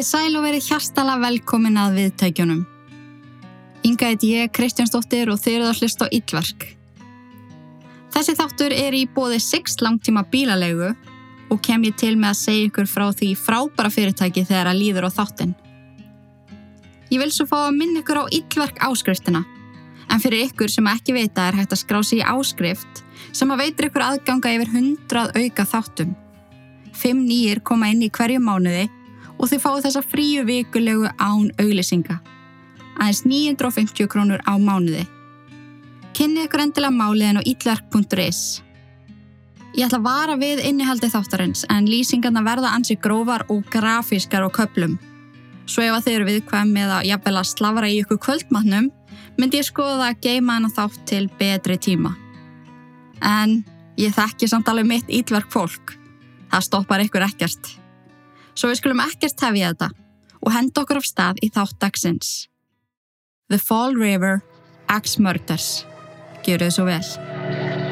Komið sæl og verið hjartala velkomin að viðtækjunum. Inga heit ég, Kristjánsdóttir og þeir eru að hlusta á Íllverk. Þessi þáttur er í bóði 6 langtíma bílalegu og kem ég til með að segja ykkur frá því frábæra fyrirtæki þegar að líður á þáttin. Ég vil svo fá að minna ykkur á Íllverk áskriftina, en fyrir ykkur sem ekki veita er hægt að skrá sig í áskrift sem að veitir ykkur aðganga yfir 100 auka þáttum. Fimm nýjir koma inn í hverju mánuði og þið fáið þessa fríu vikulegu án auglisinga. Aðeins 950 krónur á mánuði. Kynnið ykkur endilega máliðin á itlark.is. Ég ætla að vara við innihaldi þáttarins en lýsingarna verða ansi grófar og grafískar á köplum. Svo ef að þið eru viðkvæm með að jafnvel að slavara í ykkur kvöldmatnum myndi ég skoða að geima hana þátt til betri tíma. En ég þekki samt alveg mitt ítverk fólk. Það stoppar ykkur ekkert. Svo við skulum ekkert hefja þetta og henda okkur af stað í þátt dagsins. The Fall River, Axe Murders. Gjör þau svo vel.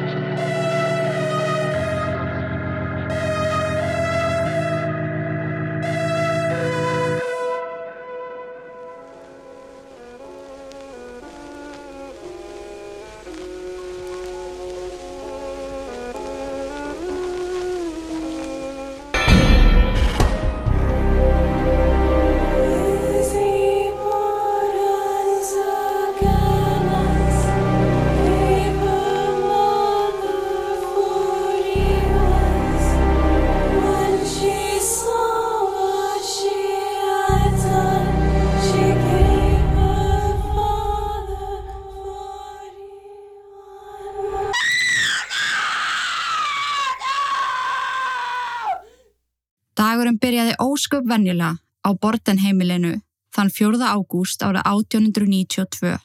Ósköp venjulega á Bortenheimilinu þann 4. ágúst ára 1892.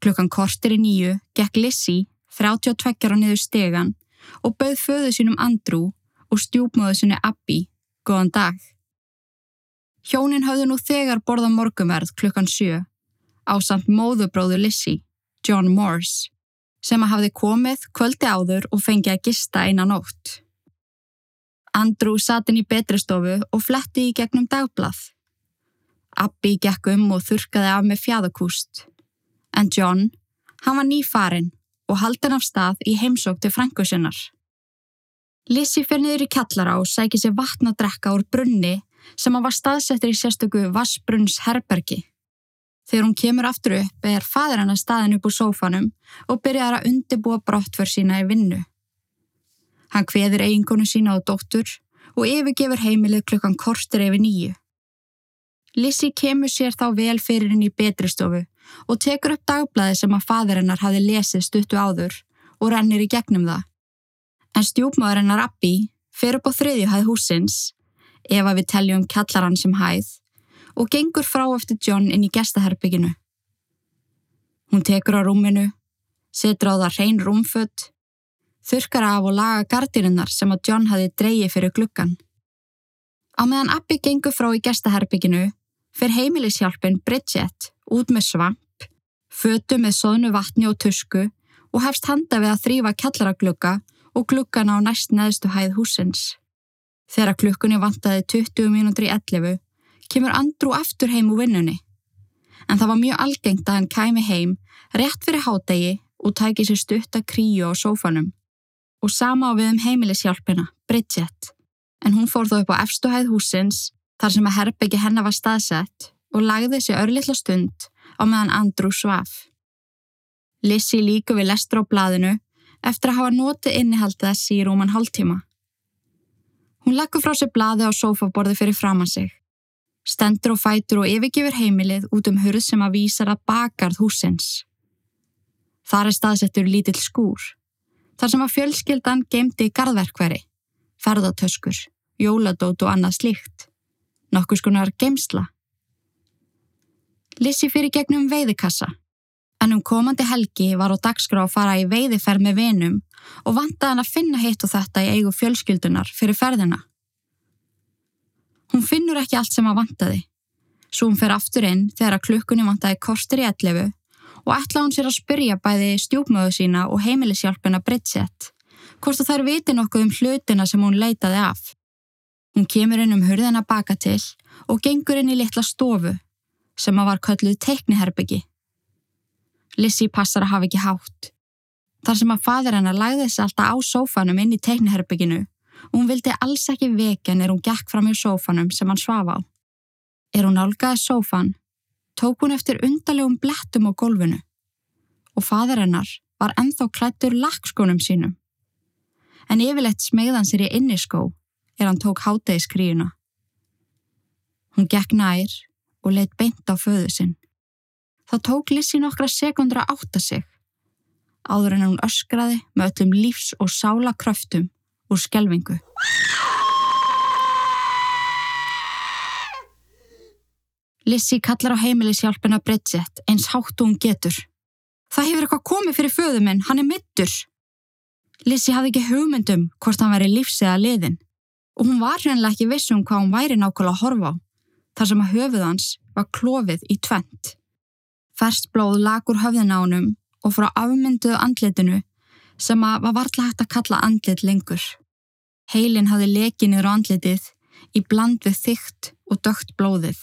Klukkan kortir í nýju gekk Lissy 32 á niður stegan og bauð föðu sínum Andrew og stjúpmóðu sinni Abby góðan dag. Hjónin hafðu nú þegar borða morgumverð klukkan 7 á samt móðubróðu Lissy, John Morse, sem að hafði komið kvöldi áður og fengið að gista einan nótt. Andrew satt inn í betristofu og fletti í gegnum dagblað. Abby gekk um og þurkaði af með fjæðakúst. En John, hann var nýfarinn og haldin af stað í heimsókti frængu sinnar. Lizzie fyrir niður í kjallara og sækir sér vatn að drekka úr brunni sem hann var staðsettur í sérstöku Vassbrunns herbergi. Þegar hún kemur aftur upp er fadir hann að staðin upp úr sófanum og byrjar að undibúa brottför sína í vinnu. Hann hveður eiginkonu sína og dóttur og yfirgefur heimilið klukkan kortir yfir nýju. Lizzie kemur sér þá vel fyrir henni í betristofu og tekur upp dagblæði sem að fadur hennar hafi lesið stuttu áður og rennir í gegnum það. En stjúpmáður hennar Abby fer upp á þriðju hæð húsins, ef að við teljum kjallarann sem hæð, og gengur frá eftir John inn í gestaherbygginu. Hún tekur á rúminu, setur á það hrein rúmfött þurkar af og laga gardirinnar sem að John hafi dreyið fyrir gluggan. Á meðan Abby gengur frá í gestaherbygginu fer heimilishjálpin Bridget út með svamp, fötu með sóðnu vatni og tusku og hefst handa við að þrýfa kjallaraglugga og gluggana á næst neðstu hæð húsins. Þegar klukkunni vantaði 20 mínútur í 11 kemur Andrew aftur heim úr vinnunni. En það var mjög algengt að hann kæmi heim rétt fyrir hádegi og tæki sér stutta kríu á sófanum og sama á við um heimilishjálpina, Bridget, en hún fór þó upp á efstuhæð húsins þar sem að herbyggi hennar var staðsett og lagði sér örlittla stund á meðan Andrew svaf. Lizzie líka við lestur á blaðinu eftir að hafa notið innihald þess í rúman hálftíma. Hún leggur frá sér blaði á sofaborði fyrir framann sig. Stendur og fætur og yfirgifur heimilið út um hurð sem að vísar að bakarð húsins. Þar er staðsettur lítill skúr þar sem að fjölskyldan gemdi garðverkveri, ferðartöskur, jóladót og annað slíkt, nokkus konar gemsla. Lissi fyrir gegnum veiðikassa, en um komandi helgi var á dagskrá að fara í veiðiferð með vinum og vantaði hann að finna hitt og þetta í eigu fjölskyldunar fyrir ferðina. Hún finnur ekki allt sem að vantaði, svo hún fer aftur inn þegar að klukkunni vantaði kostur í ellefu og ætla hún sér að spyrja bæði stjúpmöðu sína og heimilishjálpina Bridget hvort að þær viti nokkuð um hlutina sem hún leitaði af. Hún kemur inn um hurðina baka til og gengur inn í litla stofu sem að var kölluð teikniherbyggi. Lissi passar að hafa ekki hátt. Þar sem að fadur hennar lagði þessi alltaf á sófanum inn í teikniherbygginu og hún vildi alls ekki vekja nýr hún gekk fram í sófanum sem hann svaf á. Er hún álgaði sófan, tók hún eftir undarlegum blettum á gólfinu og fadur hennar var enþá klættur lakkskónum sínum. En yfirleitt smegðan sér í inniskó er hann tók hátegi skríuna. Hún gekk nær og leitt beint á föðu sinn. Það tók Lissi nokkra sekundra átta sig. Áður en hún öskraði með öllum lífs- og sála kröftum úr skelvingu. Lissi kallar á heimilishjálpina Bridget eins hátt og hún getur. Það hefur eitthvað komið fyrir föðu minn, hann er mittur. Lissi hafði ekki hugmyndum hvort hann væri lífs eða liðin og hún var hreinlega ekki vissum hvað hún væri nákvæmlega að horfa á, þar sem að höfuð hans var klófið í tvent. Ferst blóð lagur höfðin á honum og frá afmynduðu andlitinu sem að var vartlega hægt að kalla andlit lengur. Heilin hafði lekinir á andlitið í bland við þygt og dögt blóðið.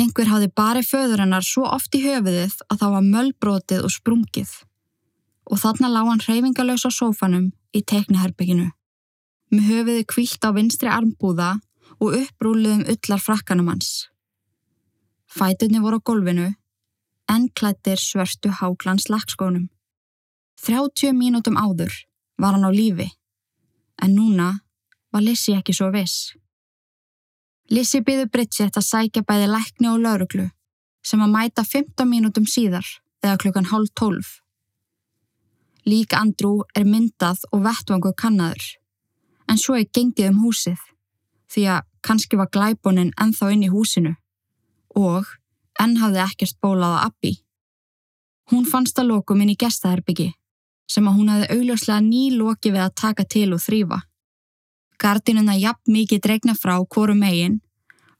Engur hafði barið föður hennar svo oft í höfuðið að það var möllbrotið og sprungið og þarna lág hann hreyfingalös á sófanum í tekniherbygginu. Með höfuði kvílt á vinstri armbúða og upprúluðum ullar frakkanum hans. Fætunni voru á gólfinu, en klættir svörtu háklans lakskónum. 30 mínútum áður var hann á lífi, en núna var Lissi ekki svo viss. Lissi byður Bridget að sækja bæði lækni og lauruglu sem að mæta 15 mínútum síðar eða klukkan hálf 12. Lík Andrú er myndað og vettvangu kannaður, en svo er gengið um húsið því að kannski var glæbonin ennþá inn í húsinu og enn hafði ekkert bólað á Abbi. Hún fannst að lokum inn í gestaherbyggi sem að hún hafði augljóslega ný loki við að taka til og þrýfa. Gardinuna jafn mikið dregna frá hvoru megin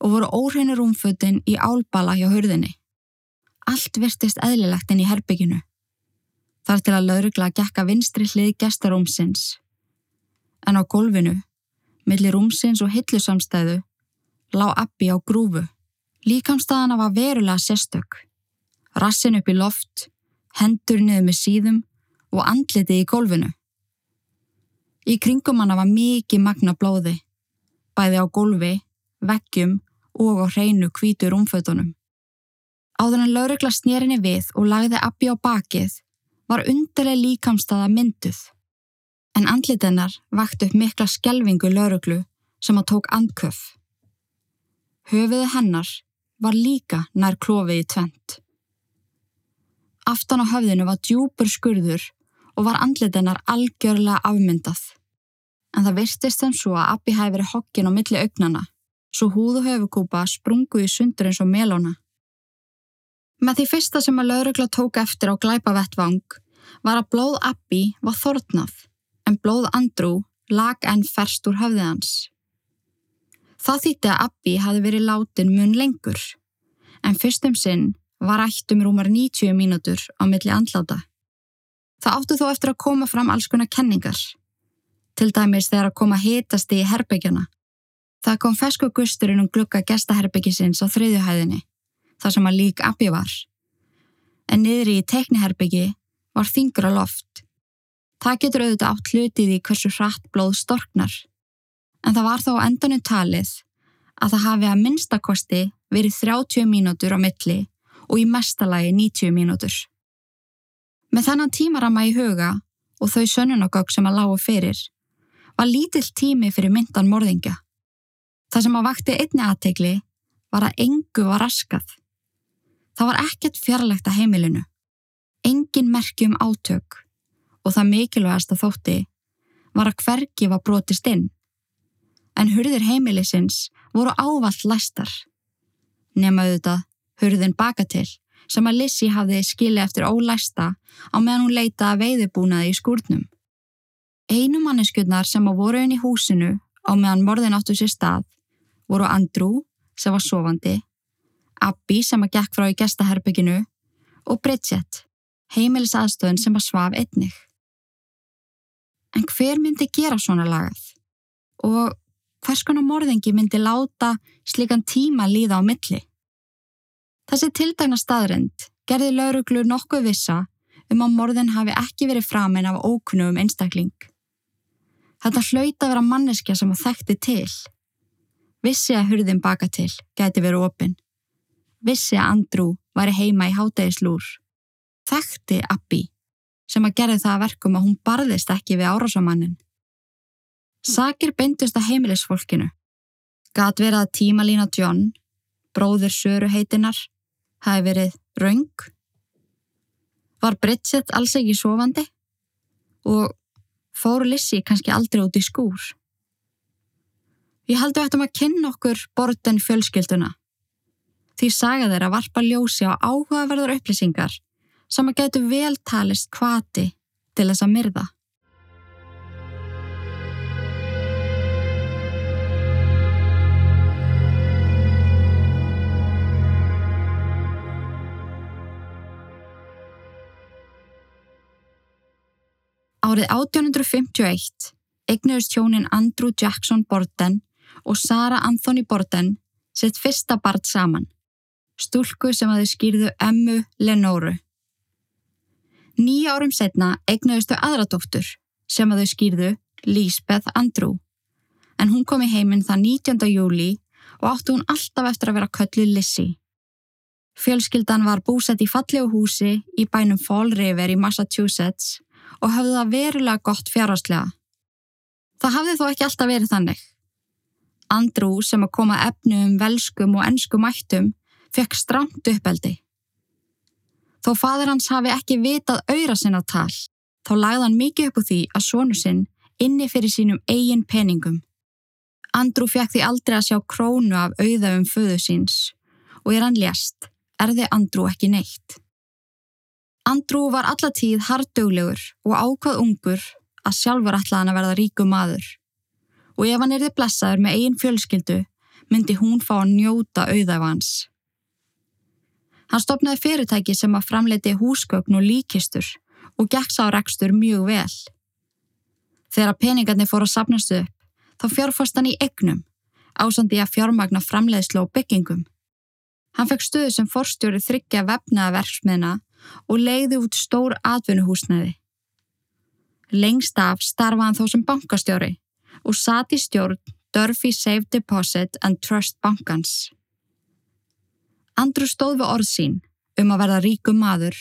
og voru óhreinur rúmfötin í álbala hjá hörðinni. Allt virtist eðlilegt inn í herbygginu. Þar til að laurugla gekka vinstri hlið gestarúmsins. En á gólfinu, millir rúmsins og hillusamstæðu, lá Abbi á grúfu. Líkamstæðana var verulega sérstök. Rassin upp í loft, hendur niður með síðum og andlitið í gólfinu. Í kringum hana var mikið magna blóði, bæði á gólfi, veggjum og á hreinu kvítur umfötunum. Áður en laurugla snýrinni við og lagði Abbi á bakið var undarlega líkamstaða mynduð. En andlitennar vakt upp mikla skjelvingu lauruglu sem að tók andköf. Höfuðu hennar var líka nær klófið í tvent. Aftan á höfðinu var djúpur skurður og var andlitennar algjörlega afmyndað. En það virtist þeim svo að Abbi hæði verið hokkin á milli augnana, svo húð og höfukúpa sprungu í sundur eins og melóna. Með því fyrsta sem að laurugla tók eftir á glæpavettvang var að blóð Abbi var þortnað, en blóð Andrú lag enn ferst úr höfðið hans. Það þýtti að Abbi hafi verið látin mun lengur, en fyrstum sinn var ættum rúmar 90 mínútur á milli andláta. Það áttu þó eftir að koma fram alls konar kenningar, til dæmis þegar að koma hitasti í herbyggjana. Það kom fesku gusturinn um glukka gestaherbyggisins á þriðjuhæðinni, þar sem að lík Abbi var. En niðri í tekniherbyggi var þingra loft. Það getur auðvitað átt hlutið í hversu hratt blóð storknar. En það var þá endanum talið að það hafi að minnstakosti verið 30 mínútur á milli og í mestalagi 90 mínútur. Með þannan tímarama í huga og þau sönnunagögg sem að lágu fyrir var lítill tími fyrir myndan morðingja. Það sem að vakti einni aðtegli var að engu var raskað. Það var ekkert fjarlægt að heimilinu. Engin merkjum átök og það mikilvægast að þótti var að hvergi var brotist inn. En hurðir heimilisins voru ávall læstar. Nefn auðvitað hurðin baka til sem að Lissi hafði skilið eftir ólæsta á meðan hún leita að veiðbúnaði í skúrnum. Einu manneskjöldnar sem að voru inn í húsinu á meðan morðin áttu sér stað voru Andrew sem var sofandi, Abbi sem að gekk frá í gestaherbygginu og Bridget, heimilisaðstöðun sem að svaf einnig. En hver myndi gera svona lagað? Og hvers konar morðingi myndi láta slikan tíma líða á milli. Þessi tildægna staðrind gerði lauruglu nokkuð vissa um að morðin hafi ekki verið framinn af ókunnum einstakling. Þetta hlaut að vera manneskja sem það þekkti til. Vissi að hurðin baka til gæti verið opinn. Vissi að Andrú væri heima í hátægislúr. Þekkti Abbi sem að gerði það að verkum að hún barðist ekki við árásamannin. Sakir beintust að heimilisfólkinu. Gat verið að tímalína John, bróðir Söru heitinar, hafi verið raung. Var Bridget alls ekki sofandi? Og fóru Lissi kannski aldrei út í skúr? Ég haldi að að kynna okkur borten fjölskylduna. Því saga þeirra varpa ljósi á áhugaverðar upplýsingar sem að getur veltalist kvati til þess að myrða. Árið 1851 eignuðist hjónin Andrew Jackson Borden og Sarah Anthony Borden sitt fyrsta barn saman, stúlku sem að þau skýrðu Emmu Lenóru. Nýja árum setna eignuðist þau aðra dóttur sem að þau skýrðu Lisbeth Andrew, en hún kom í heiminn það 19. júli og áttu hún alltaf eftir að vera köllu Lissy. Fjölskyldan var búsett í fallegu húsi í bænum Fall River í Massachusetts og hafði það verulega gott fjárháslega. Það hafði þó ekki alltaf verið þannig. Andrú sem að koma efnum, velskum og ennskum mættum fekk stramt uppeldi. Þó fadur hans hafi ekki vitað auðra sinna tal, þá lagði hann mikið upp úr því að sónu sinn inni fyrir sínum eigin peningum. Andrú fekk því aldrei að sjá krónu af auðafum föðu síns og er hann lést, erði Andrú ekki neitt. Andrew var allatíð harduglegur og ákvað ungur að sjálfur ætlaðan að verða ríku maður. Og ef hann erði blessaður með eigin fjölskyldu, myndi hún fá að njóta auðæf hans. Hann stopnaði fyrirtæki sem að framleiti húsgögn og líkistur og gekk sá rekstur mjög vel. Þegar peningarnir fór að sapnastu upp, þá fjárfast hann í egnum, ásandi að fjármagna framleiðslu og byggingum. Hann fekk stöðu sem forstjóri þryggja vefnaða verksmiðna og leiði út stór atvinnuhúsnæði. Lengst af starfa hann þó sem bankastjóri og sati stjórn Durfee Safe Deposit and Trust bankans. Andru stóð við orð sín um að verða ríkum maður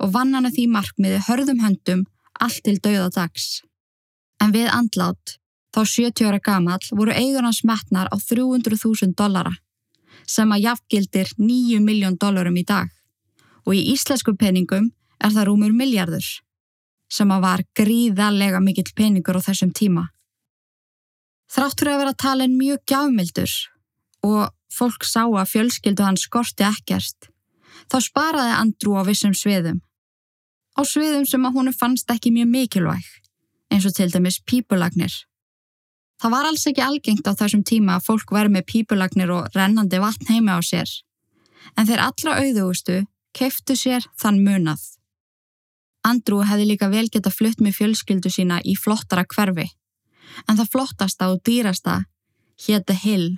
og vann hann að því markmiði hörðum höndum allt til dauðadags. En við andlát, þá 70 ára gamal, voru eigunars metnar á 300.000 dollara sem að jafngildir 9 miljón dollarum í dag og í íslensku peningum er það rúmur miljardur sem að var gríðarlega mikill peningur á þessum tíma. Þráttur að vera talin mjög gjafmildur og fólk sá að fjölskyldu hann skorti ekkert, þá sparaði Andrú á vissum sviðum. Á sviðum sem að húnu fannst ekki mjög mikilvæg, eins og til dæmis pípulagnir. Það var alls ekki algengt á þessum tíma að fólk verði með pípulagnir og rennandi vatn heima á sér, en þeir allra auðugustu keiftu sér þann munað. Andrú hefði líka vel geta flutt með fjölskyldu sína í flottara hverfi, en það flottasta og dýrasta hétti Hill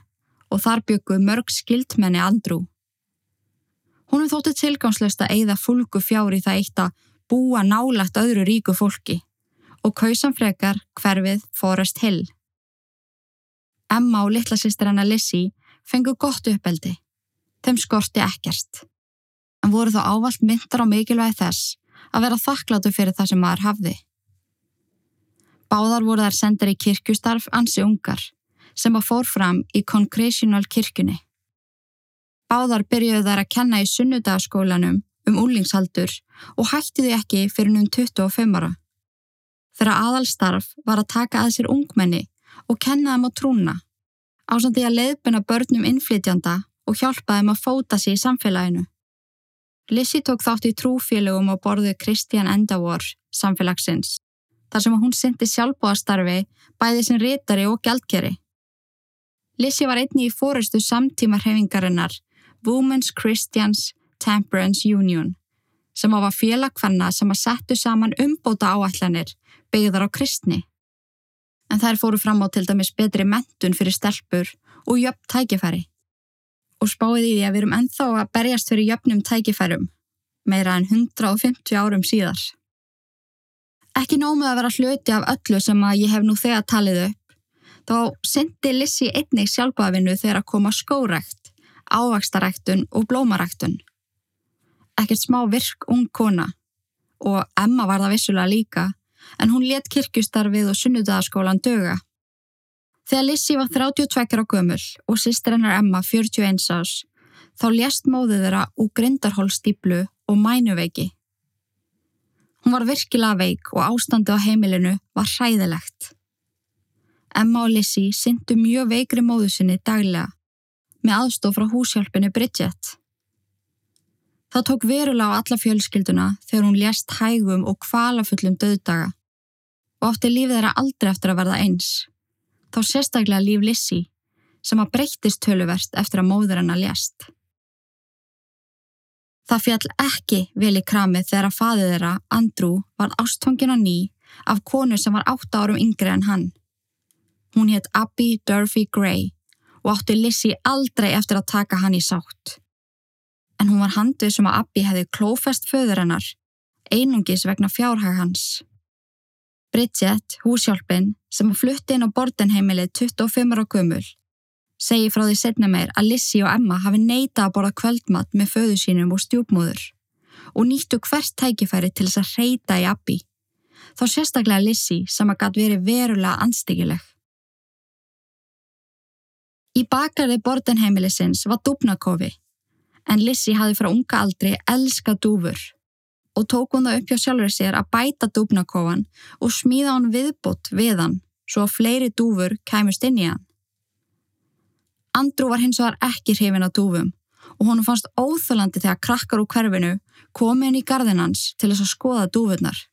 og þar bygguð mörg skildmenni Andrú. Hún er þóttið tilgangslöst að eigða fólku fjári það eitt að búa nálagt öðru ríku fólki og kausanfrekar hverfið Forest Hill. Emma og litla sýstir hennar Lizzie fengu gott uppeldi. Þeim skorti ekkert en voru þá ávalt myndar á mikilvægi þess að vera þakkláttu fyrir það sem maður hafði. Báðar voru þær sendar í kirkustarf ansi ungar sem að fór fram í Congregational kirkjunni. Báðar byrjuðu þær að kenna í sunnudagaskólanum um úlingsaldur og hætti þau ekki fyrir nún 25 ára. Þeirra aðalstarf var að taka að sér ungmenni og kenna þeim á trúna, ásandi að leiðbuna börnum innflytjanda og hjálpa þeim að fóta sér í samfélaginu. Lissi tók þátt í trúfélögum og borðu Kristján Endavor samfélagsins, þar sem hún syndi sjálfbóðastarfi bæði sem rítari og gjaldkeri. Lissi var einni í fórustu samtíma hrefingarinnar Women's Christians Temperance Union, sem á að félagfanna sem að settu saman umbóta áallanir byggðar á kristni. en þær fóru fram á til dæmis betri mentun fyrir stelpur og jöfn tækifæri. Og spáði því að við erum enþá að berjast fyrir jöfnum tækifærum, meira en 150 árum síðar. Ekki nómið að vera hluti af öllu sem að ég hef nú þegar talið upp, þá syndi Lissi einnig sjálfbáðvinnu þegar að koma skórekt, ávaxtaræktun og blómaræktun. Ekkert smá virk ung kona og Emma var það vissulega líka en hún let kirkjustarfið og sunnudagaskólan döga. Þegar Lissi var 32 á gömul og sýstir hennar Emma 41 ás, þá lést móðið þeirra úr grindarhólstýplu og mænuveiki. Hún var virkilega veik og ástandi á heimilinu var hræðilegt. Emma og Lissi syndu mjög veikri móðu sinni daglega með aðstof frá húshjálpinu Bridget. Það tók verulega á alla fjölskylduna þegar hún lést hægum og kvalafullum döðdaga og átti lífið þeirra aldrei eftir að verða eins. Þá sérstaklega líf Lissi sem að breyttist töluvert eftir að móður hennar lést. Það fjall ekki vel í kramið þegar að faðið þeirra, Andrew, var ástfangin á ný af konu sem var 8 árum yngri en hann. Hún hétt Abby Durfee Gray og átti Lissi aldrei eftir að taka hann í sátt. En hún var handið sem að Abby hefði klófest föður hennar, einungis vegna fjárhag hans. Bridget, húsjálpin, sem flutti inn á bordenheimilið 25 ára gömul, segi frá því setna meir að Lissi og Emma hafi neita að borða kvöldmatt með föðu sínum og stjúpmóður og nýttu hvert tækifæri til þess að reyta í Abby. Þá sérstaklega Lissi sem að gæti verið verulega anstíkileg. Í baklarði bordenheimilisins var dúbnakofi en Lissi hafi frá unga aldri elska dúfur og tók hún það upp hjá sjálfur sér að bæta dúbnakofan og smíða hann viðbútt við hann svo að fleiri dúfur kæmust inn í hann. Andrú var hins vegar ekki hrifin á dúfum og honum fannst óþölandi þegar krakkar úr hverfinu komið inn í gardinans til þess að skoða dúfurnar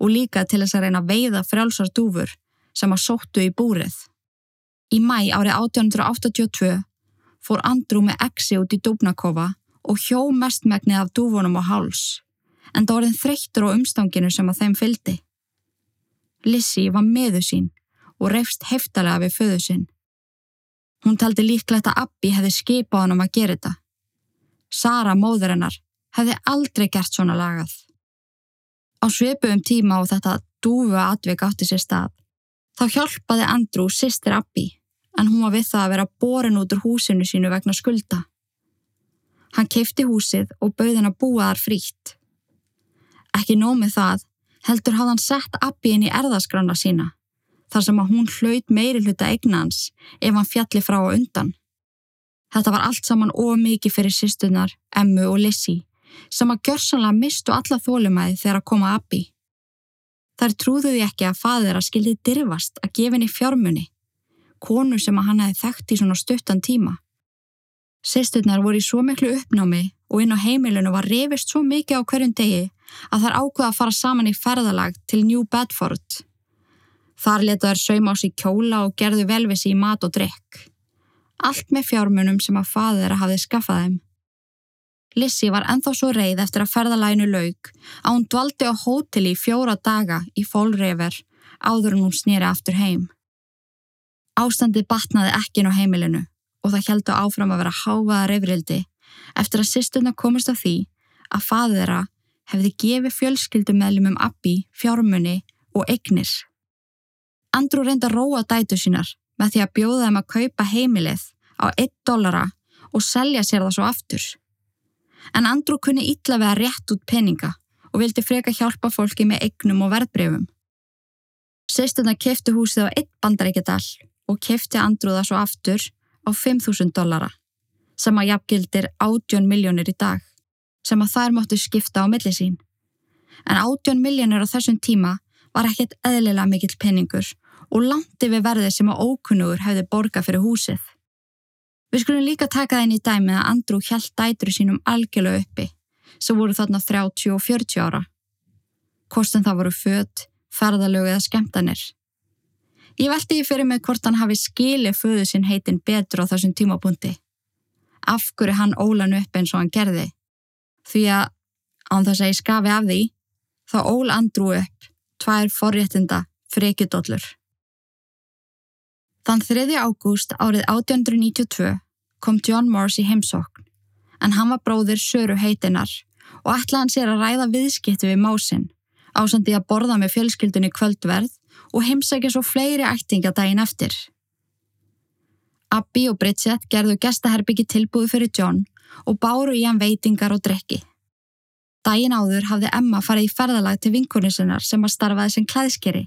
og líka til þess að reyna að veiða frjálsar dúfur sem að sóttu í búrið. Í mæ árið 1882 fór Andrú með exi út í dúbnakofa og hjó mestmegnið af dúfunum á háls en það orðin þreyttur á umstanginu sem að þeim fyldi. Lissi var meðu sín og reyfst heftalega við föðu sinn. Hún taldi líklegt að Abbi hefði skipað hann um að gera þetta. Sara, móður hennar, hefði aldrei gert svona lagað. Á sveipu um tíma og þetta dúfu atvik átti sér stað, þá hjálpaði Andrew sýstir Abbi, en hún var við það að vera borin út úr húsinu sínu vegna skulda. Hann keipti húsið og bauð henn að búa þar frítt. Ekki nómið það, heldur hafði hann sett Abbi inn í erðaskrána sína, þar sem að hún hlaut meiri hluta eignans ef hann fjalli frá og undan. Þetta var allt saman ómikið fyrir sýstunar, Emmu og Lissi, sem að gjörsanlega mistu alla þólumæði þegar að koma Abbi. Þar trúðu því ekki að fadir að skildi dirfast að gefa henni fjármunni, konu sem að hann hefði þekkt í svona stuttan tíma. Sýsturnar voru í svo miklu uppnámi og inn á heimilinu var reyfist svo mikið á hverjum degi að þær ákveða að fara saman í ferðalag til New Bedford. Þar leta þær sauma á sig kjóla og gerðu velvisi í mat og drikk. Allt með fjármunum sem að faður hafði skaffað þeim. Lissi var enþá svo reið eftir að ferðalæginu laug að hún dvaldi á hóteli í fjóra daga í fólrefer áður en hún snýri aftur heim. Ástandi batnaði ekki á heimilinu og það heldu áfram að vera háfaða reyfrildi eftir að sýstuna komist á því að faðura hefði gefið fjölskyldumæðlum um Abbi, fjármunni og eignir. Andrú reynda róa dætu sínar með því að bjóða þeim að kaupa heimilið á 1 dollara og selja sér það svo aftur. En Andrú kunni ítla við að rétt út peninga og vildi freka hjálpa fólki með eignum og verðbreyfum. Sýstuna kefti húsið á 1 bandaríkjadal og kefti Andrú það svo aftur á 5.000 dollara sem að jafngildir 18 miljónir í dag sem að þær máttu skipta á milli sín. En 18 miljónir á þessum tíma var ekkert eðlilega mikill peningur og langt yfir verðið sem að ókunnugur hefði borga fyrir húsið. Við skulum líka taka það inn í dæmi að Andrú hjælt dætru sínum algjörlega uppi sem voru þarna 30 og 40 ára. Kostum það voru fött, ferðalög eða skemtanir. Ég veldi ég fyrir mig hvort hann hafi skilið föðu sinn heitin betur á þessum tímapunkti. Af hverju hann ólan upp eins og hann gerði? Því að án þess að ég skafi af því, þá ól Andrú upp tvær forréttinda frekjudollur. Þann 3. ágúst árið 1892 kom John Morse í heimsókn, en hann var bróðir Söru heitinar og ætlaði hann sér að ræða viðskiptu við másinn, ásandi að borða með fjölskyldunni kvöldverð og heimsækja svo fleiri ættinga daginn eftir. Abby og Bridget gerðu gestaherbyggi tilbúið fyrir John og báru í hann veitingar og drekki. Dæin áður hafði Emma farið í ferðalag til vinkunni sinnar sem að starfaði sem klæðskeri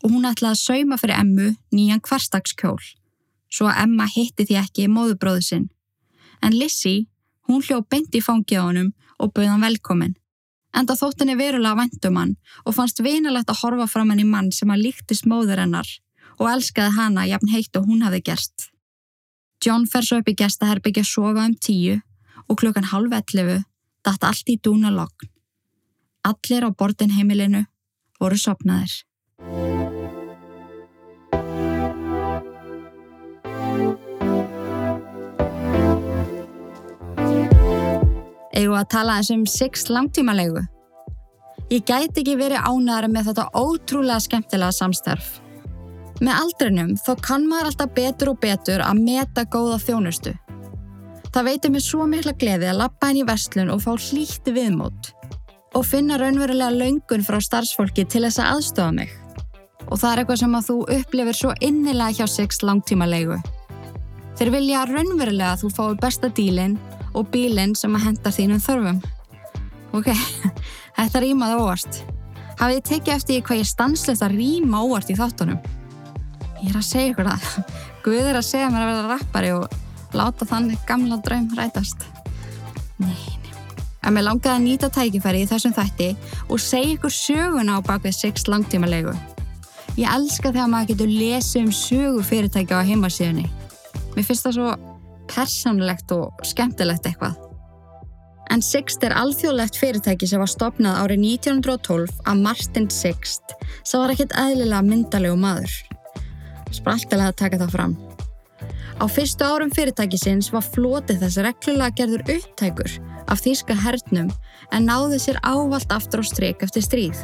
og hún ætlaði að sauma fyrir Emmu nýjan kvarstagskjól, svo að Emma hitti því ekki í móðubróðu sinn. En Lissy, hún hljó beint í fangið á honum og bauð hann velkomin. Enda þótt henni verulega vendum hann og fannst vinalegt að horfa fram henni mann sem að líktist móður hennar og elskaði hana jafn heitt og hún hafi gerst. John fer svo upp í gestaherbyggja að sofa um tíu og klukkan halv ellefu datt allt í dúna lokn. Allir á bortin heimilinu voru sopnaðir. Egu að tala þessum 6 langtímalegu. Ég gæti ekki verið ánæðara með þetta ótrúlega skemmtilega samstarf. Með aldrinum þó kann maður alltaf betur og betur að meta góða þjónustu. Það veitir mér svo mikla gleði að lappa henni í vestlun og fá hlýtti viðmót og finna raunverulega laungun frá starfsfólki til þess að aðstofa mig. Og það er eitthvað sem að þú upplifir svo innilega hjá Six langtíma leigu. Þeir vilja raunverulega að þú fái besta dílinn og bílinn sem að henda þínum þörfum. Ok, þetta rýmaði óvart. Hafið þið tekið eftir hvað ég stanslist að rýma óvart í þáttunum? Ég er að segja ykkur það. Guð er að segja mér að vera rappari og láta þannig gamla draum rætast. Nei, nei. En mér langaði að nýta tækifæri í þessum þætti og segja ykkur söguna á bakvið 6 langtímalegu. Ég elska þegar maður getur lesið um sögu fyrirtækja á heimasíðunni. Mér finnst það svo persónlegt og skemmtilegt eitthvað. En Sixt er alþjóðlegt fyrirtæki sem var stopnað árið 1912 af Martin Sixt sem var ekkert eðlilega myndalegu maður. Spraltilega að taka það fram. Á fyrstu árum fyrirtækisins var flotið þess reglulega gerður upptækur af þýska hernum en náði sér ávalt aftur á stryk eftir stríð.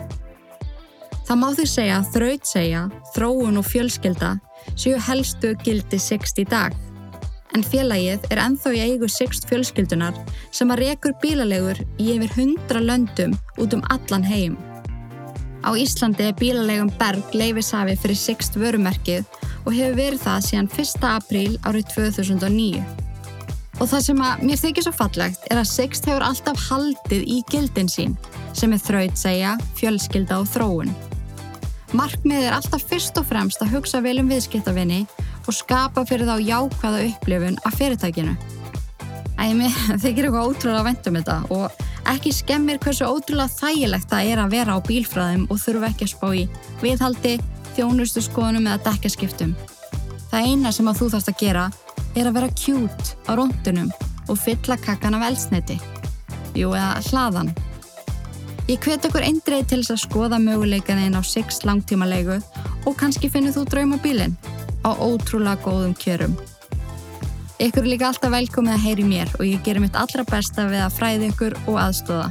Það má því segja að þraut segja, þróun og fjölskylda séu helstu gildi Sixt í dag. En félagið er enþá í eigu Sixt fjölskyldunar sem að rekur bílalegur í yfir hundra löndum út um allan heim. Á Íslandi er bílalegum Berg leifisafi fyrir Sixt vörumerkið og hefur verið það síðan 1. apríl árið 2009. Og það sem að mér þykir svo fallegt er að Sixt hefur alltaf haldið í gildin sín sem er þrautsegja, fjölskylda og þróun. Markmið er alltaf fyrst og fremst að hugsa vel um viðskiptavinni og skapa fyrir þá jákvæða upplifun af fyrirtækinu. Ægir mig þykir eitthvað ótrúlega vendum þetta og ekki skemmir hversu ótrúlega þægilegt það er að vera á bílfræðum og þurfa ekki að spá í viðhaldi, þjónustu skoðunum eða dekkaskiptum. Það eina sem að þú þarfst að gera er að vera kjút á róndunum og fylla kakkan af elsniti. Jú, eða hlaðan. Ég hvet okkur eindreið til þess að skoða möguleikanin á 6 langtímalegu og kannski finnir þú draumabílinn á ótrúlega góðum kjörum. Ykkur er líka alltaf velkomið að heyri mér og ég gerir mitt allra besta við að fræði ykkur og aðstóða.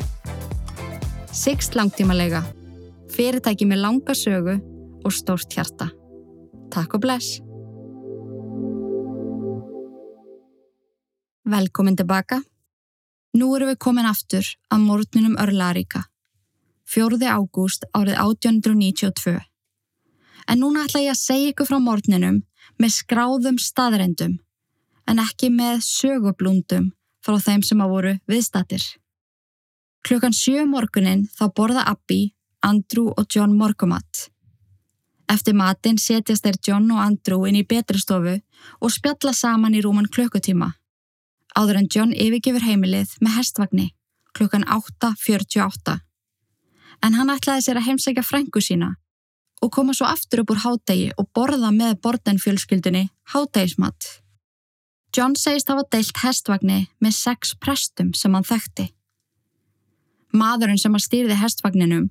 6 langtímalega. Fyrirtæki með langa sögu og stórt hjarta. Takk og bless. Velkomin tilbaka. Nú erum við komin aftur að morgunum Örlaríka. 4. ágúst árið 1892. En núna ætla ég að segja ykkur frá morgunum með skráðum staðrendum en ekki með sögublúndum frá þeim sem að voru viðstatir. Klukkan sjö morgunin þá borða Abby, Andrew og John morgumatt. Eftir matinn setjast þeir John og Andrew inn í betristofu og spjalla saman í rúman klukkutíma. Áður en John yfirgefur heimilið með hestvagni klukkan 8.48. En hann ætlaði sér að heimsækja frængu sína og koma svo aftur upp úr hádegi og borða með bordenfjölskyldunni hádegismat. John segist hafa deilt hestvagni með sex prestum sem hann þekkti. Maðurinn sem að stýrði hestvagninum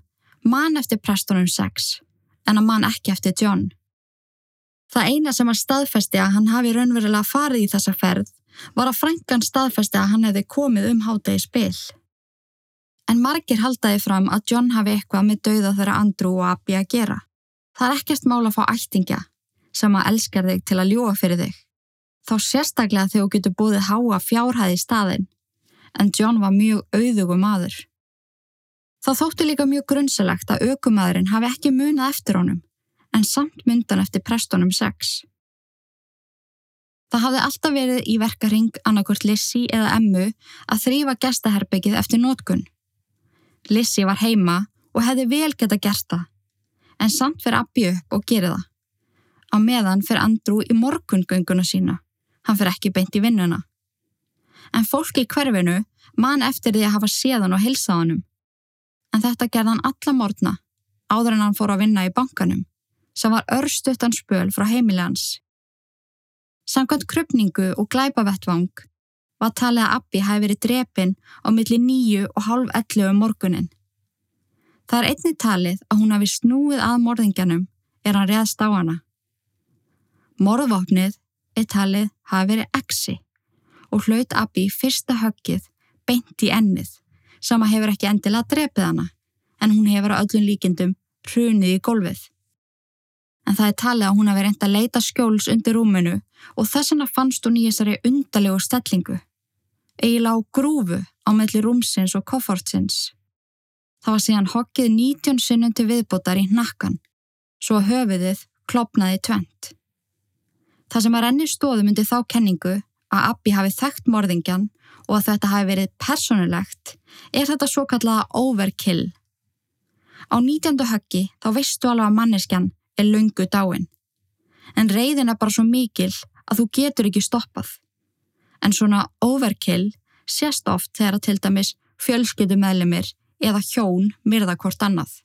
man eftir prestunum sex en að man ekki eftir John. Það eina sem að staðfesti að hann hafi raunverulega farið í þessa ferð var að frængan staðfesti að hann hefði komið um hátegi spil. En margir haldaði fram að John hafi eitthvað með dauða þeirra Andrew og Abby að gera. Það er ekkert mála að fá ættingja. sem að elskar þig til að ljúa fyrir þig. Þá sérstaklega þegar þú getur búið háa fjárhæði í staðin, en John var mjög auðugum maður. Það þótti líka mjög grunnselegt að aukumæðurinn hafi ekki munað eftir honum, en samt myndan eftir prestunum 6. Það hafði alltaf verið í verkaring annarkort Lissi eða Emmu að þrýfa gestaherbyggið eftir nótkun. Lissi var heima og hefði vel geta gert það, en samt fyrir Abbi upp og geri það. Á meðan fyrir Andrú í morgungönguna sína, hann fyrir ekki beint í vinnuna. En fólki í hverfinu man eftir því að hafa séðan og hilsaðanum en þetta gerði hann alla morgna áður en hann fór að vinna í bankanum sem var örstuttan spöl frá heimilegans. Samkvæmt krupningu og glæpavettvang var talið að Abbi hafi verið drepin á milli nýju og hálf ellu um morgunin. Það er einni talið að hún hafi snúið að morðingjanum er hann reðst á hana. Morðvapnið er talið hafi verið exi og hlaut Abbi fyrsta höggið beint í ennið sama hefur ekki endilega drepið hana, en hún hefur á öllum líkindum hrunið í gólfið. En það er talið að hún hafi reynd að leita skjóls undir rúminu og þess vegna fannst hún í þessari undalegu stellingu, eiginlega á grúfu á melli rúmsins og koffortsins. Það var síðan hokkið 19 sinnum til viðbótar í nakkan, svo að höfuðið klopnaði tvent. Það sem að renni stóðum undir þá kenningu að Abbi hafi þekkt morðingjan og að þetta hafi verið personulegt er þetta svo kallaða overkill. Á 19. höggi þá veistu alveg að manneskjan er lungu dáin. En reyðin er bara svo mikil að þú getur ekki stoppað. En svona overkill sést oft þegar að til dæmis fjölskyttu meðlumir eða hjón myrða hvort annað.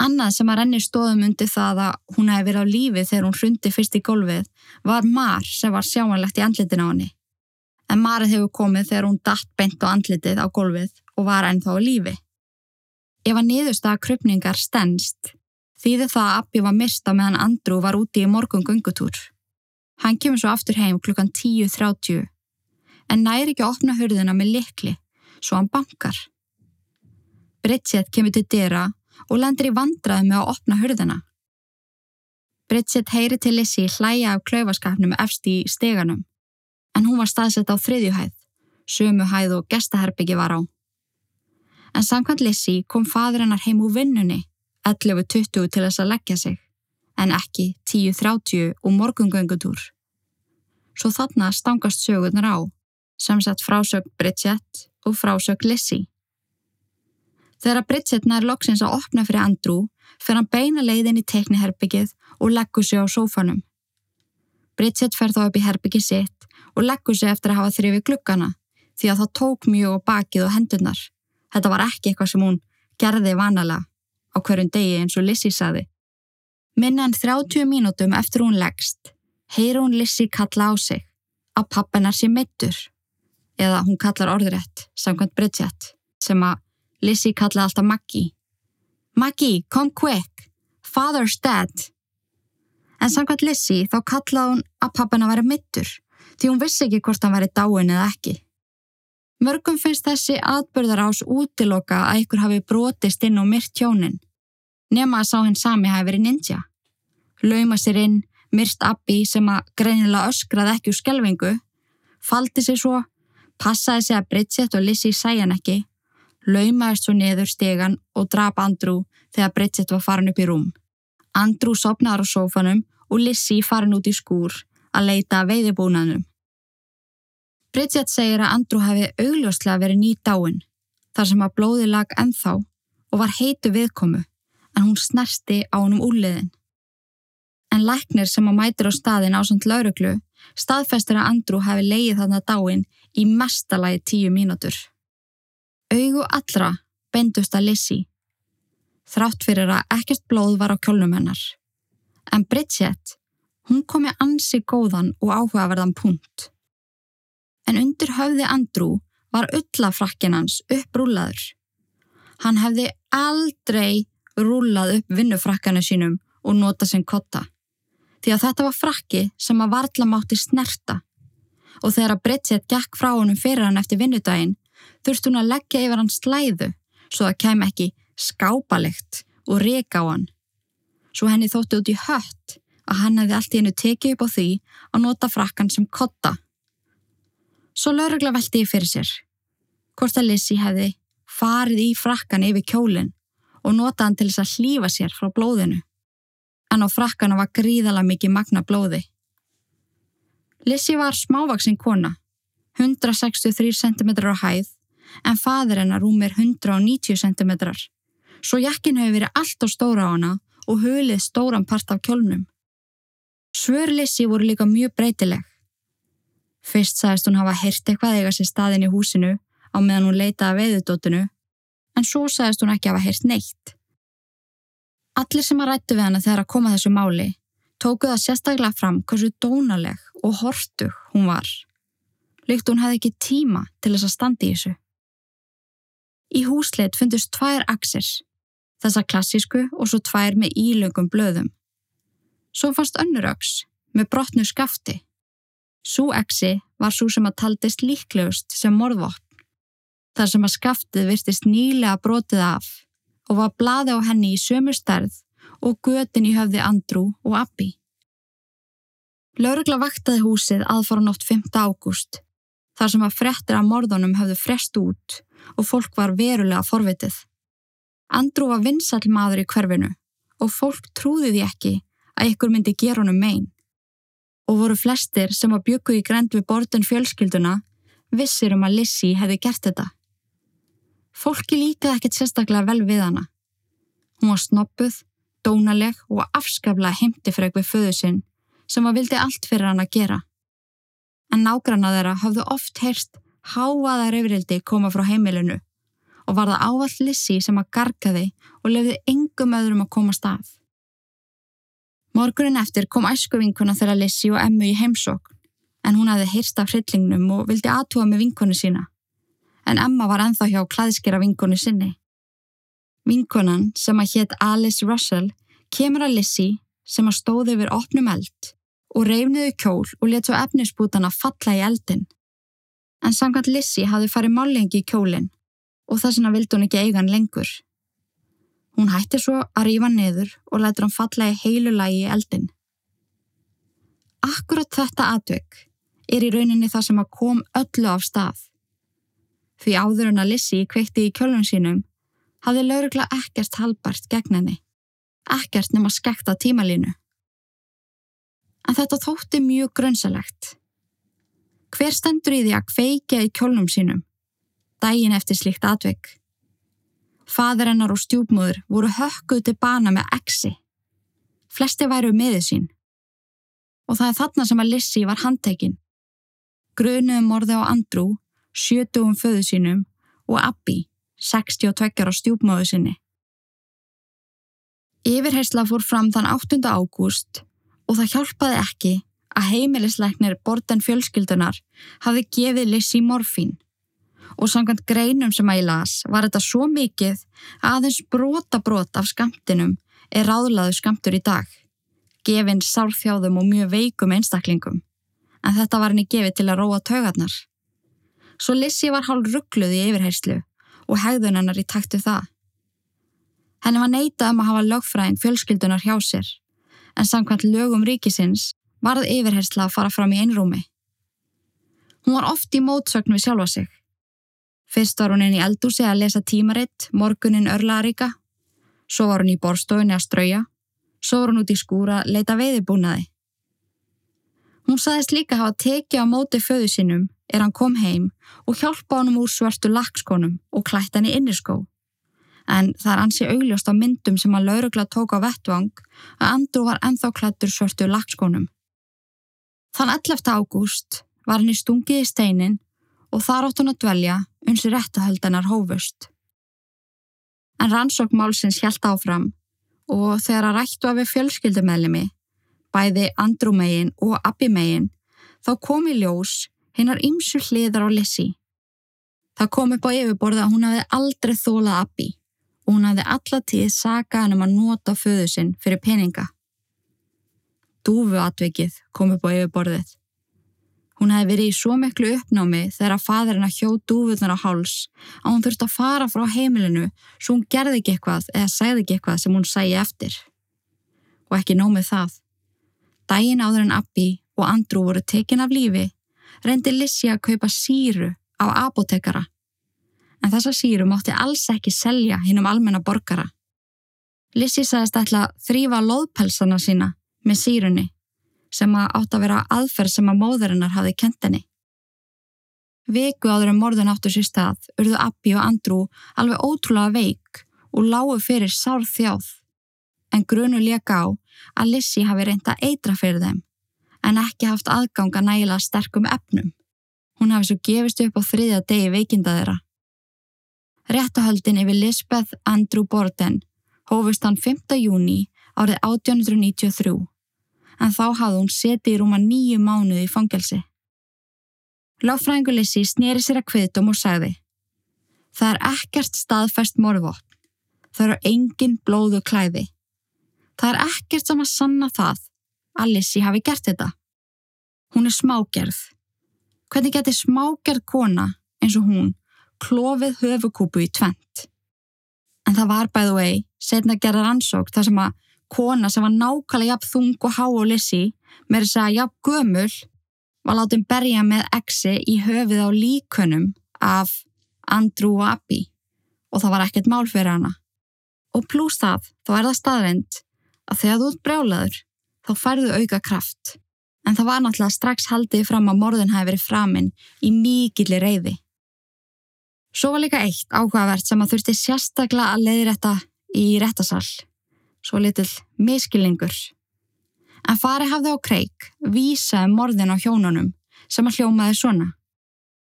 Annað sem að renni stóðum undir það að hún hefði verið á lífi þegar hún hrundi fyrst í gólfið var mar sem var sjáanlegt í andlitin á henni en Marið hefur komið þegar hún datt bent á andlitið á gólfið og var ennþá á lífi. Ef að niðurstaða krupningar stennst, þýði það að Abbi var mista meðan Andrú var úti í morgun gungutúr. Hann kemur svo aftur heim klukkan 10.30, en næri ekki að opna hörðina með likli, svo hann bankar. Bridget kemur til dyrra og lendir í vandraði með að opna hörðina. Bridget heyri til Lissi hlæja af klaufaskapnum efst í steganum en hún var staðsett á þriðjuhæð, sömu hæð og gestaherbyggi var á. En samkvæmt Lissi kom fadur hennar heim úr vinnunni 11.20 til þess að leggja sig, en ekki 10.30 og morgungöngutúr. Svo þarna stangast sögurnar á, samsett frásög Bridget og frásög Lissi. Þegar Bridget nær loksins að opna fyrir Andrew, fer hann beina leiðin í tekniherbyggið og leggur sig á sófanum. Bridget fer þá upp í herbyggi sitt og leggur sig eftir að hafa þrifið glukkana því að það tók mjög á bakið og hendunar. Þetta var ekki eitthvað sem hún gerði vanalega á hverjum degi eins og Lissi saði. Minna en 30 mínútum eftir hún leggst, heyr hún Lissi kalla á sig að pappinar sé mittur eða hún kallar orðrætt samkvæmt Bridget sem að Lissi kalla alltaf Maggie. Maggie, come quick! Father's dead! En samkvæmt Lissi þá kallaði hún að pappina væri mittur því hún vissi ekki hvort hann væri dáin eða ekki. Mörgum finnst þessi atbyrðar ás útiloka að ykkur hafi brotist inn og myrt hjónin. Nefna að sá henn sami hafi verið ninja. Lauma sér inn, myrst Abbi sem að greinilega öskraði ekki úr skelvingu, faldi sér svo, passaði sig að Bridget og Lissi sæjan ekki, laumaðist svo niður stegan og drap Andrew þegar Bridget var farin upp í rúm. Andrew sopnaður á sófanum og Lissi farin út í skúr að leita að veiðibúnanum. Bridget segir að Andrew hefði augljóslega verið nýt dáin þar sem að blóði lag ennþá og var heitu viðkomu en hún snersti á honum úrliðin. En læknir sem að mætir á staðin á svont lauruglu staðfestur að Andrew hefði leið þarna dáin í mestalagi tíu mínútur. Augu allra bendust að Lissi þrátt fyrir að ekkert blóð var á kjólnum hennar. En Bridget, hún kom með ansi góðan og áhugaverðan punkt. En undir höfði Andrew var öllafrakkin hans upprúlaður. Hann hefði aldrei rúlað upp vinnufrakkanu sínum og nota sem kotta. Því að þetta var frakki sem að varðla mátti snerta. Og þegar að Bridget gekk frá honum fyrir hann eftir vinnudaginn, þurfti hún að leggja yfir hann slæðu svo það kem ekki skápalegt og reka á hann. Svo henni þótti út í hött að hann hefði allt í hennu tekið upp á því að nota frakkan sem kotta. Svo laurugla veldi ég fyrir sér. Hvort að Lizzie hefði farið í frakkan yfir kjólinn og nota hann til þess að hlýfa sér frá blóðinu. En á frakkana var gríðala mikið magna blóði. Lizzie var smávaksinn kona, 163 cm á hæð, en fadur hennar rúmir 190 cm. Svo jakkin hefur verið allt á stóra á hana og hulið stóran part af kjólnum. Svör Lizzie voru líka mjög breytileg. Fyrst sagðist hún hafa heyrt eitthvað eiga sér staðin í húsinu á meðan hún leitaði veðudótinu en svo sagðist hún ekki hafa heyrt neitt. Allir sem að rættu við hana þegar að koma þessu máli tóku það sérstaklega fram hversu dónaleg og hortug hún var. Líkt hún hefði ekki tíma til þess að standi í þessu. Í húsleit fundust tvær aksir, þessa klassísku og svo tvær með ílöngum blöðum. Svo fannst önnur öks með brotnu skafti. Sú aksi var svo sem að taldist líklegust sem morðvopn þar sem að skaftið virtist nýlega brotið af og var blaði á henni í sömu stærð og götin í höfði Andrú og Abbi. Laurugla vaktaði húsið aðfara nótt 5. ágúst þar sem að frettir af morðunum höfðu frest út og fólk var verulega forvitið. Andrú var vinsall maður í hverfinu og fólk trúði því ekki að ykkur myndi gera honum megin og voru flestir sem að byggu í grend við bortin fjölskylduna vissir um að Lissi hefði gert þetta. Fólki líkaði ekkert sérstaklega vel við hana. Hún var snoppuð, dónaleg og afskaflega heimtifreg við föðu sinn sem var vildi allt fyrir hann að gera. En nágranna þeirra hafðu oft heyrst háaða reyfrildi koma frá heimilinu og var það ávall Lissi sem að gargaði og lefði engum öðrum að koma stað. Morgunin eftir kom æskuvinkuna þeirra Lissi og Emmu í heimsókn en hún hafði heyrst af hryllingnum og vildi aðtúa með vinkonu sína en Emma var enþá hjá klæðskera vinkonu sinni. Vinkonan sem að hétt Alice Russell kemur að Lizzie sem að stóði yfir opnum eld og reyfniðu kjól og let svo efnisbútana falla í eldin. En samkvæmt Lizzie hafði farið málengi í kjólinn og þess vegna vildi hún ekki eiga hann lengur. Hún hætti svo að rífa niður og letur hann falla í heilu lagi í eldin. Akkurat þetta atvökk er í rauninni það sem að kom öllu af stað. Því áður en að Lissi kveikti í kjölun sínum hafði laurugla ekkert halbart gegn henni. Ekkert nema skekta tímalínu. En þetta þótti mjög grönsalegt. Hver stendur í því að kveikja í kjólnum sínum? Dægin eftir slíkt atveik. Fadur hennar og stjúpmúður voru hökkuð til bana með exi. Flesti væru meðið sín. Og það er þarna sem að Lissi var handtekinn. Grunuðum morði á Andrú sjötugum föðu sínum og Abbi, 62 á stjúpmáðu sinni. Yfirhersla fór fram þann 8. ágúst og það hjálpaði ekki að heimilisleiknir Borden fjölskyldunar hafi gefið Lissi morfín. Og samkvæmt greinum sem að ég las var þetta svo mikið að aðeins brota brot af skamtinum er ráðlaðu skamtur í dag, gefinn sárþjáðum og mjög veikum einstaklingum, en þetta var henni gefið til að róa taugarnar. Svo Lissi var hálf ruggluð í yfirherslu og hegðun hennar í taktu það. Henni var neitað um að hafa lögfræðing fjölskyldunar hjá sér, en samkvæmt lögum ríkisins varð yfirhersla að fara fram í einrúmi. Hún var oft í mótsögn við sjálfa sig. Fyrst var hún inn í eldúsi að lesa tímaritt, morgunin örlaðaríka, svo var hún í borstofunni að strauja, svo var hún út í skúra að leita veiðibúnaði. Hún saðist líka hafa tekið á móti föðu sínum er hann kom heim og hjálpa honum úr svörtu lakskonum og klætt hann í inniskó. En það er ansi augljóst á myndum sem að laurugla tók á vettvang að Andrú var enþá klættur svörtu lakskonum. Þann 11. ágúst var hann í stungið í steinin og þar átt hann að dvelja uns í réttahöldanar hófust. En rannsók málsins hjælt áfram og þegar að rættu af við fjölskyldumellimi, bæði Andrú megin og Abbi megin, þá kom í ljós hinnar ymsu hliðar á Lissi. Það kom upp á yfirborða að hún hafði aldrei þólað Abbi hún hafði allatíð saka hann um að nota föðu sinn fyrir peninga. Dúfu atvikið kom upp á yfirborðið. Hún hefði verið í svo miklu uppnámi þegar að fadurinn að hjó dúfuðnar á háls að hún þurfti að fara frá heimilinu svo hún gerði ekki eitthvað eða segði ekki eitthvað sem hún sæi eftir. Og ekki nómið það. Dægin áður en Abbi og Andrew voru tekin af lífi reyndi Lissi að kaupa síru á apotekara. En þessa síru mátti alls ekki selja hinn um almenna borgara. Lissi sagðist ætla að þrýfa loðpelsana sína með sírunni sem að átt að vera aðferð sem að móðurinnar hafði kentinni. Viku áður en morðun áttu sér stað urðu Abbi og Andrew alveg ótrúlega veik og lágu fyrir sár þjáð. En grunu leka á að Lissi hafi reynda eitra fyrir þeim en ekki haft aðganga nægilega sterkum efnum. Hún hafi svo gefist upp á þriðja degi veikinda þeirra. Réttahöldin yfir Lisbeth Andrew Borden hófust hann 5. júni árið 1893 en þá hafði hún setið í rúma nýju mánuði í fangelsi. Láfræðingu Lissi snýri sér að kviðdum og sagði Það er ekkert staðfæst morðvopn. Það eru engin blóðu klæði. Það er ekkert sem að sanna það að Lissi hafi gert þetta. Hún er smágerð. Hvernig geti smágerð kona eins og hún klófið höfukúpu í tvent? En það var the way, setna gerðar ansók þar sem að kona sem var nákvæmlega jafn þung og há og Lissi með þess að jafn gömul var látið berja með exi í höfið á líkunum af Andrew og Abby og það var ekkert mál fyrir hana. Og pluss það, þá er það staðrind að þegar þú ert brjálaður þá færðu auka kraft. En það var náttúrulega strax haldið fram að morðin hafi verið framinn í mikilli reyði. Svo var líka eitt áhugavert sem að þurfti sérstaklega að leiði þetta í réttasall. Svo litil miskilningur. En fari hafði á kreik vísaði morðin á hjónunum sem að hljómaði svona.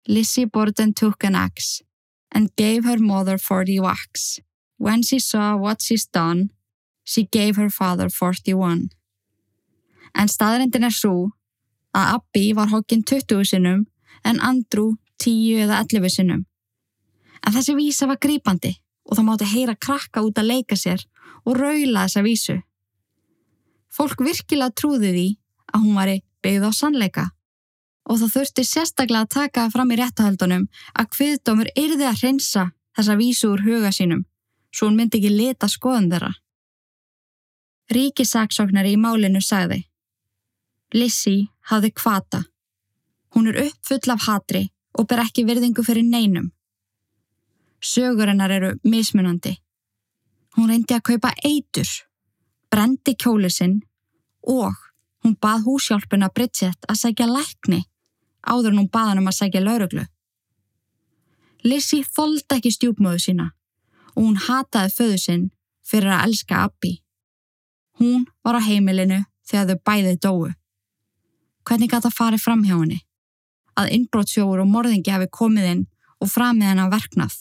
Lizzie Borden took an axe and gave her mother 40 whacks. When she saw what she's done, she gave her father 41. En staðrindin er svo að Abbi var hokkinn 20 sinnum en Andrew 10 eða 11 sinnum. En þessi vísa var grípandi og það mátti heyra krakka út að leika sér og raula þessa vísu. Fólk virkilega trúði því að hún var byggð á sannleika og það þurfti sérstaklega að taka fram í réttahaldunum að hviðdómur yrði að hreinsa þessa vísu úr huga sínum svo hún myndi ekki leta skoðum þeirra. Ríkisaksóknari í málinu sagði Lissi hafði kvata. Hún er uppfull af hatri og ber ekki virðingu fyrir neinum. Sögurinnar eru mismunandi. Hún reyndi að kaupa eitur, brendi kjólusinn og hún bað húsjálpuna Bridget að segja lækni áður en hún bað hann um að segja lauruglu. Lissi þóldi ekki stjúpmöðu sína og hún hataði föðu sinn fyrir að elska Abbi. Hún var á heimilinu þegar þau bæðið dóu. Hvernig gæti það farið fram hjá henni? Að innbrótsjóður og morðingi hafi komið inn og framið henn að verknað.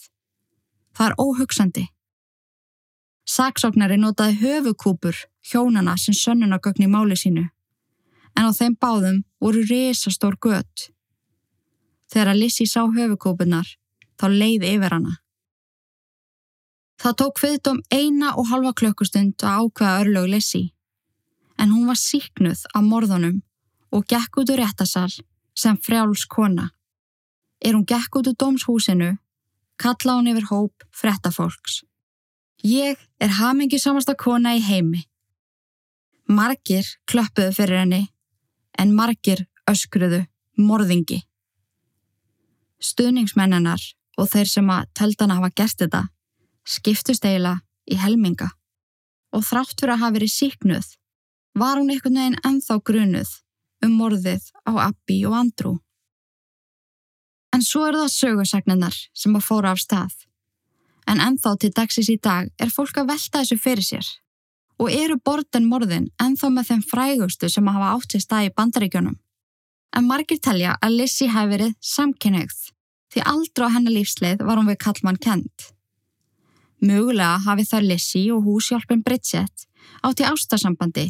Það er óhugsandi. Saksóknari notaði höfukúpur hjónana sem sönnunagögn í máli sínu. En á þeim báðum voru risastór gött. Þegar að Lissi sá höfukúpunar, þá leiði yfir hana. Það tók viðdóm eina og halva klökkustund að ákveða örlög Lissi. En hún var síknuð af morðunum og gekk út úr réttasal sem frjáls kona. Er hún gekk út úr dómshúsinu, kalla hún yfir hóp frettafólks. Ég er hamingisamasta kona í heimi. Margir klöppuðu fyrir henni, en margir öskruðu morðingi. Stuðningsmennenar og þeir sem að töldana hafa gert þetta skiptust eiginlega í helminga og þrátt fyrir að hafa verið síknuð var hún einhvern veginn ennþá grunuð um morðið á Abbi og Andrew. En svo eru það sögursagninnar sem að fóra af stað. En ennþá til dagsins í dag er fólk að velta þessu fyrir sér. Og eru borten morðin ennþá með þeim frægustu sem að hafa átt sér stað í bandaríkjónum. En margir telja að Lissi hafi verið samkynneigð því aldrei á hennar lífsleið var hún við kallmann kent. Mögulega hafi þar Lissi og húsjálfin Bridget átt í ástasambandi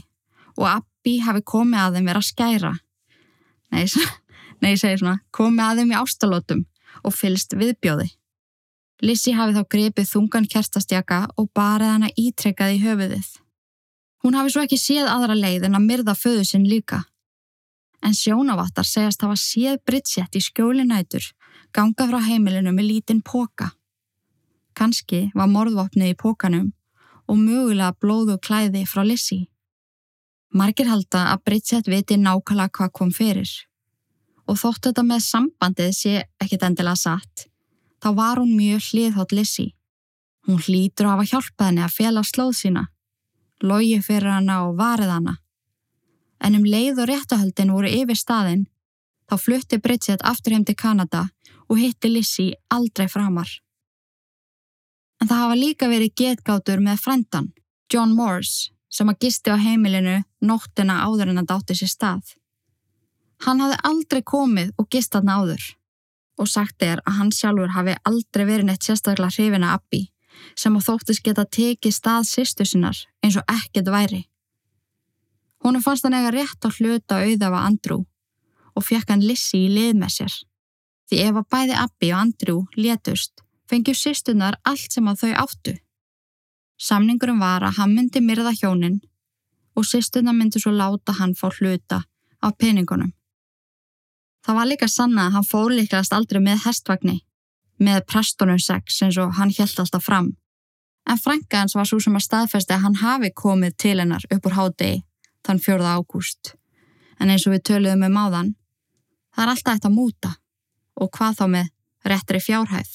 og Abbi hafi komið að þeim vera skæra. Nei, nei, ég segi svona, komið að þeim í ástalótum og fylst viðbjóði. Lissi hafi þá grepið þungan kertastjaka og barið hana ítrekkað í höfuðið. Hún hafi svo ekki séð aðra leið en að myrða föðu sinn líka. En sjónavattar segjast hafa séð Bridget í skjólinætur ganga frá heimilinu með lítinn póka. Kanski var morðvopnið í pókanum og mögulega blóðu klæði frá Lissi. Margir halda að Bridget viti nákvæmlega hvað kom fyrir. Og þótt þetta með sambandið sé ekkit endilega satt, þá var hún mjög hliðhótt Lissi. Hún hlýtur að hafa hjálpað henni að fjela slóð sína, logi fyrir hana og varið hana. En um leið og réttahöldin voru yfir staðin, þá flutti Bridget aftur heim til Kanada og hitti Lissi aldrei framar. En það hafa líka verið getgátur með frendan, John Morse, sem að gisti á heimilinu nóttina áður en að dátti sér stað. Hann hafði aldrei komið og gist aðna áður og sagt er að hann sjálfur hafi aldrei verið neitt sérstaklega hrifina Abbi sem að þóttist geta tekið stað sýstu sinnar eins og ekkert væri. Húnu fannst hann eiga rétt á hluta auðafa Andrew og fekk hann Lissi í lið með sér. Því ef að bæði Abbi og Andrew létust fengjur sýstunar allt sem að þau áttu. Samningurum var að hann myndi myrða hjónin og sýstuna myndi svo láta hann fá hluta af peningunum. Það var líka sanna að hann fór líkast aldrei með hestvagni, með prestunum sex eins og hann held alltaf fram. En frænka hans var svo sem að staðfesti að hann hafi komið til hennar upp úr hádegi þann 4. ágúst. En eins og við töluðum með máðan, það er alltaf eitt að múta og hvað þá með réttri fjárhæð.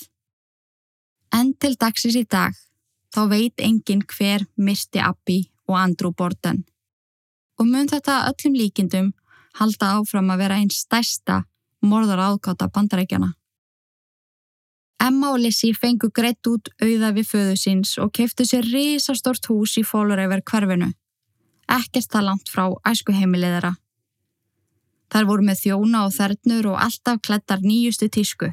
En til dagsins í dag þá veit enginn hver misti Abbi og Andrew Borden. Og mun þetta öllum líkindum halda áfram að vera einn stærsta morðar áðgáta bandarækjana. Emma og Lissi fengu greitt út auða við föðu síns og keftu sér risastort hús í fólureyver hverfinu. Ekkert það langt frá æskuheimiliðara. Þar voru með þjóna og þernur og alltaf klettar nýjustu tísku.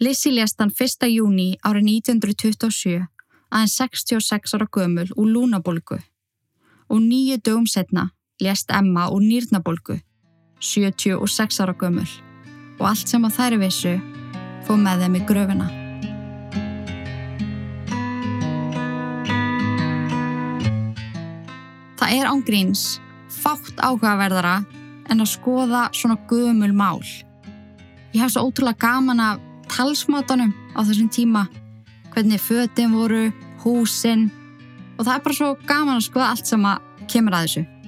Lissi lést hann 1. júni árið 1927 aðeins 66 ára gömul úr lúnabolgu og nýju dögum setna lést Emma úr nýrnabolgu 76 ára gömul og allt sem á þær vissu fóð með þeim í gröfina. Það er ángríns fátt áhugaverðara en að skoða svona gömul mál. Ég hef svo ótrúlega gaman að talsmátanum á þessum tíma hvernig fötin voru, húsin og það er bara svo gaman að skoða allt sem að kemur að þessu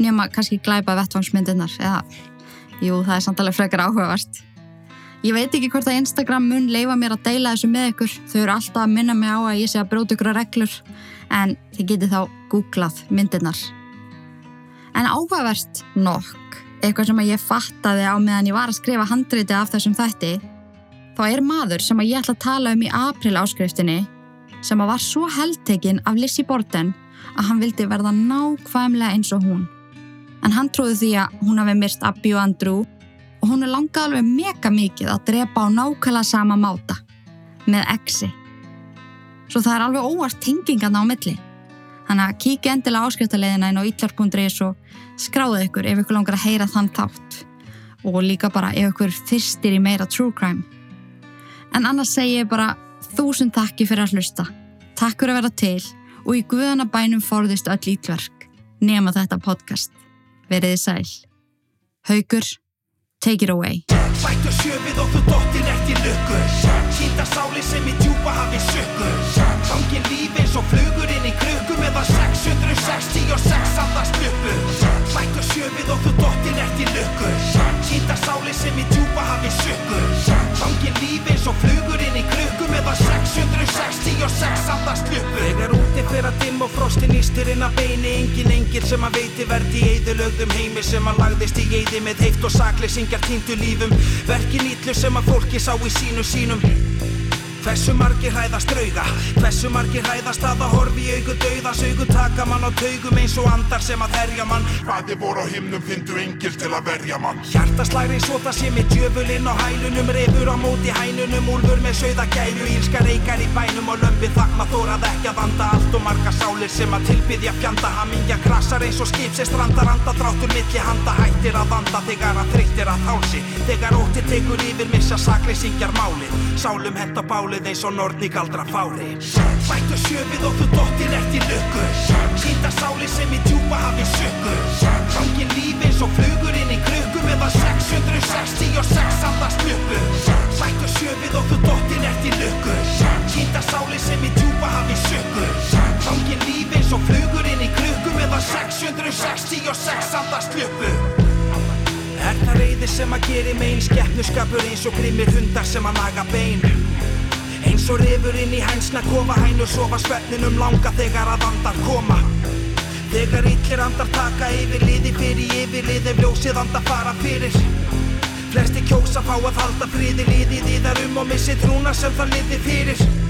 nema kannski glæpa vettvangsmyndirnar eða, jú, það er samtalið frekar áhugavert. Ég veit ekki hvort að Instagram mun leifa mér að deila þessu með ykkur. Þau eru alltaf að minna mig á að ég sé að bróta ykkur að reglur. En þið getið þá googlað myndirnar. En áhugavert nokk eitthvað sem að ég fattaði á meðan ég var að skrifa handriti af þessum þætti þá er maður sem að ég ætla að tala um í april áskriftinni sem að var svo heldtekinn af Lizzie Borden að hann vildi verða nákvæmlega eins og hún. En hann trúði því að hún hafi myrst Abbi og Andrew og hún er langað alveg mega mikið að drepa á nákvæmlega sama máta með exi. Svo það er alveg óvart tengingan á milli. Þannig að kíkja endilega áskriftarleðina inn á itlar.is og skráðu ykkur ef ykkur langar að heyra þann tátt og líka bara ef ykkur þyrstir í meira true crime. En annars segi ég bara þúsund takki fyrir að hlusta. Takk fyrir að vera til og í guðana bænum forðist öll ítverk nema þetta podcast. Veriði sæl. Haugur, take it away. Bættu sjöfið og þú dottir eftir lukkur. Sýta sáli sem í djúpa hafi sökkur. Gangin lífi eins og flugur inn í krukku meðan 666 andast uppu. Bættu sjöfið og þú dottir eftir lukkur. Sýta sáli sem og frostin ístir inn að beini. Engin engil sem að veiti verði eðilögðum heimi sem að lagðist í eði með heift og sakleysingjar týndu lífum. Verkin ítlu sem að fólki sá í sínu sínum Hversu margir hræðast drauga? Hversu margir hræðast að að horfi í auku dauðas auku taka mann á taugum eins og andar sem að herja mann. Hvaði voru á himnum fyndu engil til að verja mann. Hjartaslæri svo það sé með djöfulinn á hælunum reyfur á móti hænunum úlfur með sögða gæru ílska reykar í bænum og lömpi þakma þórað ekki að vanda. Allt og marga sálir sem að tilbyðja fjanda hamingja krasar eins og skip sem strandar anda dráttur milli handa hættir að vanda þegar að þreyttir að hálsi. Þegar ótti tekur yfir missa sakleysingjar málið eins og nortni galdra fáli Bættu sjöfið og þú dóttir eftir lukku. Hýta sáli sem í djúpa hafi sökku Gangi lífi eins og flugur inn í krukku Meða 666 andast mjöpu Bættu sjöfið og þú dóttir eftir lukku. Hýta sáli sem í djúpa hafi sökku Gangi lífi eins og flugur inn í krukku Meða 666 andast mjöpu Er það reyðir sem að geri megin, skeppnuskapur eins og grimir hundar sem að naga bein. Eins og rifur inn í hænsna kofa hænur sofa svefninum langa þegar að andar koma. Þegar illir andar taka yfir liði fyrir yfirlið ef ljósið andar fara fyrir. Flesti kjósa fá að halda friði liðið í þar um og missi trúna sem það liði fyrir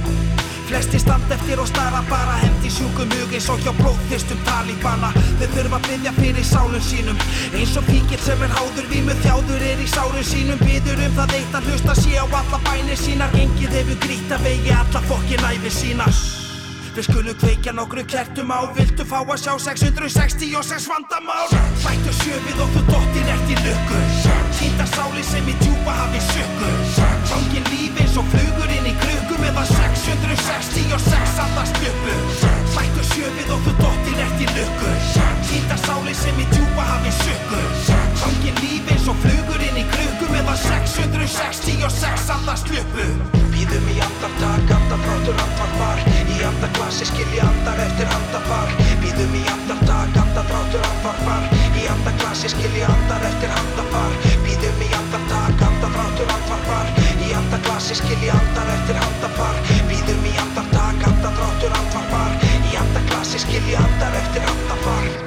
Flesti stand eftir og stara bara hendi sjúkum hug eins og hjá blóðþyrstum talíbana Þau þurfa að byggja fyrir sálun sínum Eins og píkill sem er háður vímu þjáður er í sárun sínum. Byður um það eitt að hlusta sé á alla bænir sínar. Engið hefur grít að vegi alla fokkin æfi sína Við skulum kveikja nokkru kertum á Viltu fá að sjá 666 vandamál. Bættu sjöfið og þú dottir ert í lukku. Týnda sáli sem í djúpa hafi sökku Fangin lífi eins og flugur inn í krukku Meðan 666 andast ljöpu Bættu sjöfið og þú dottir ert í lukku Týnda sáli sem í djúpa hafi sökku Fangin lífi eins og flugur inn í krukku Meðan 666 andast ljöpu Býðum í andartak, andafrátur, andvarpar Í andarklassi skilji andar eftir handafar Býðum í andartak, andafrátur, andvarpar Í andarklassi skilji andar eftir handafar Býðum í andartak, andafrátur, andvarpar Í andarklassi skilji andar eftir handafar andráttur andvarpar Í andaklasi skilji andar eftir andafar.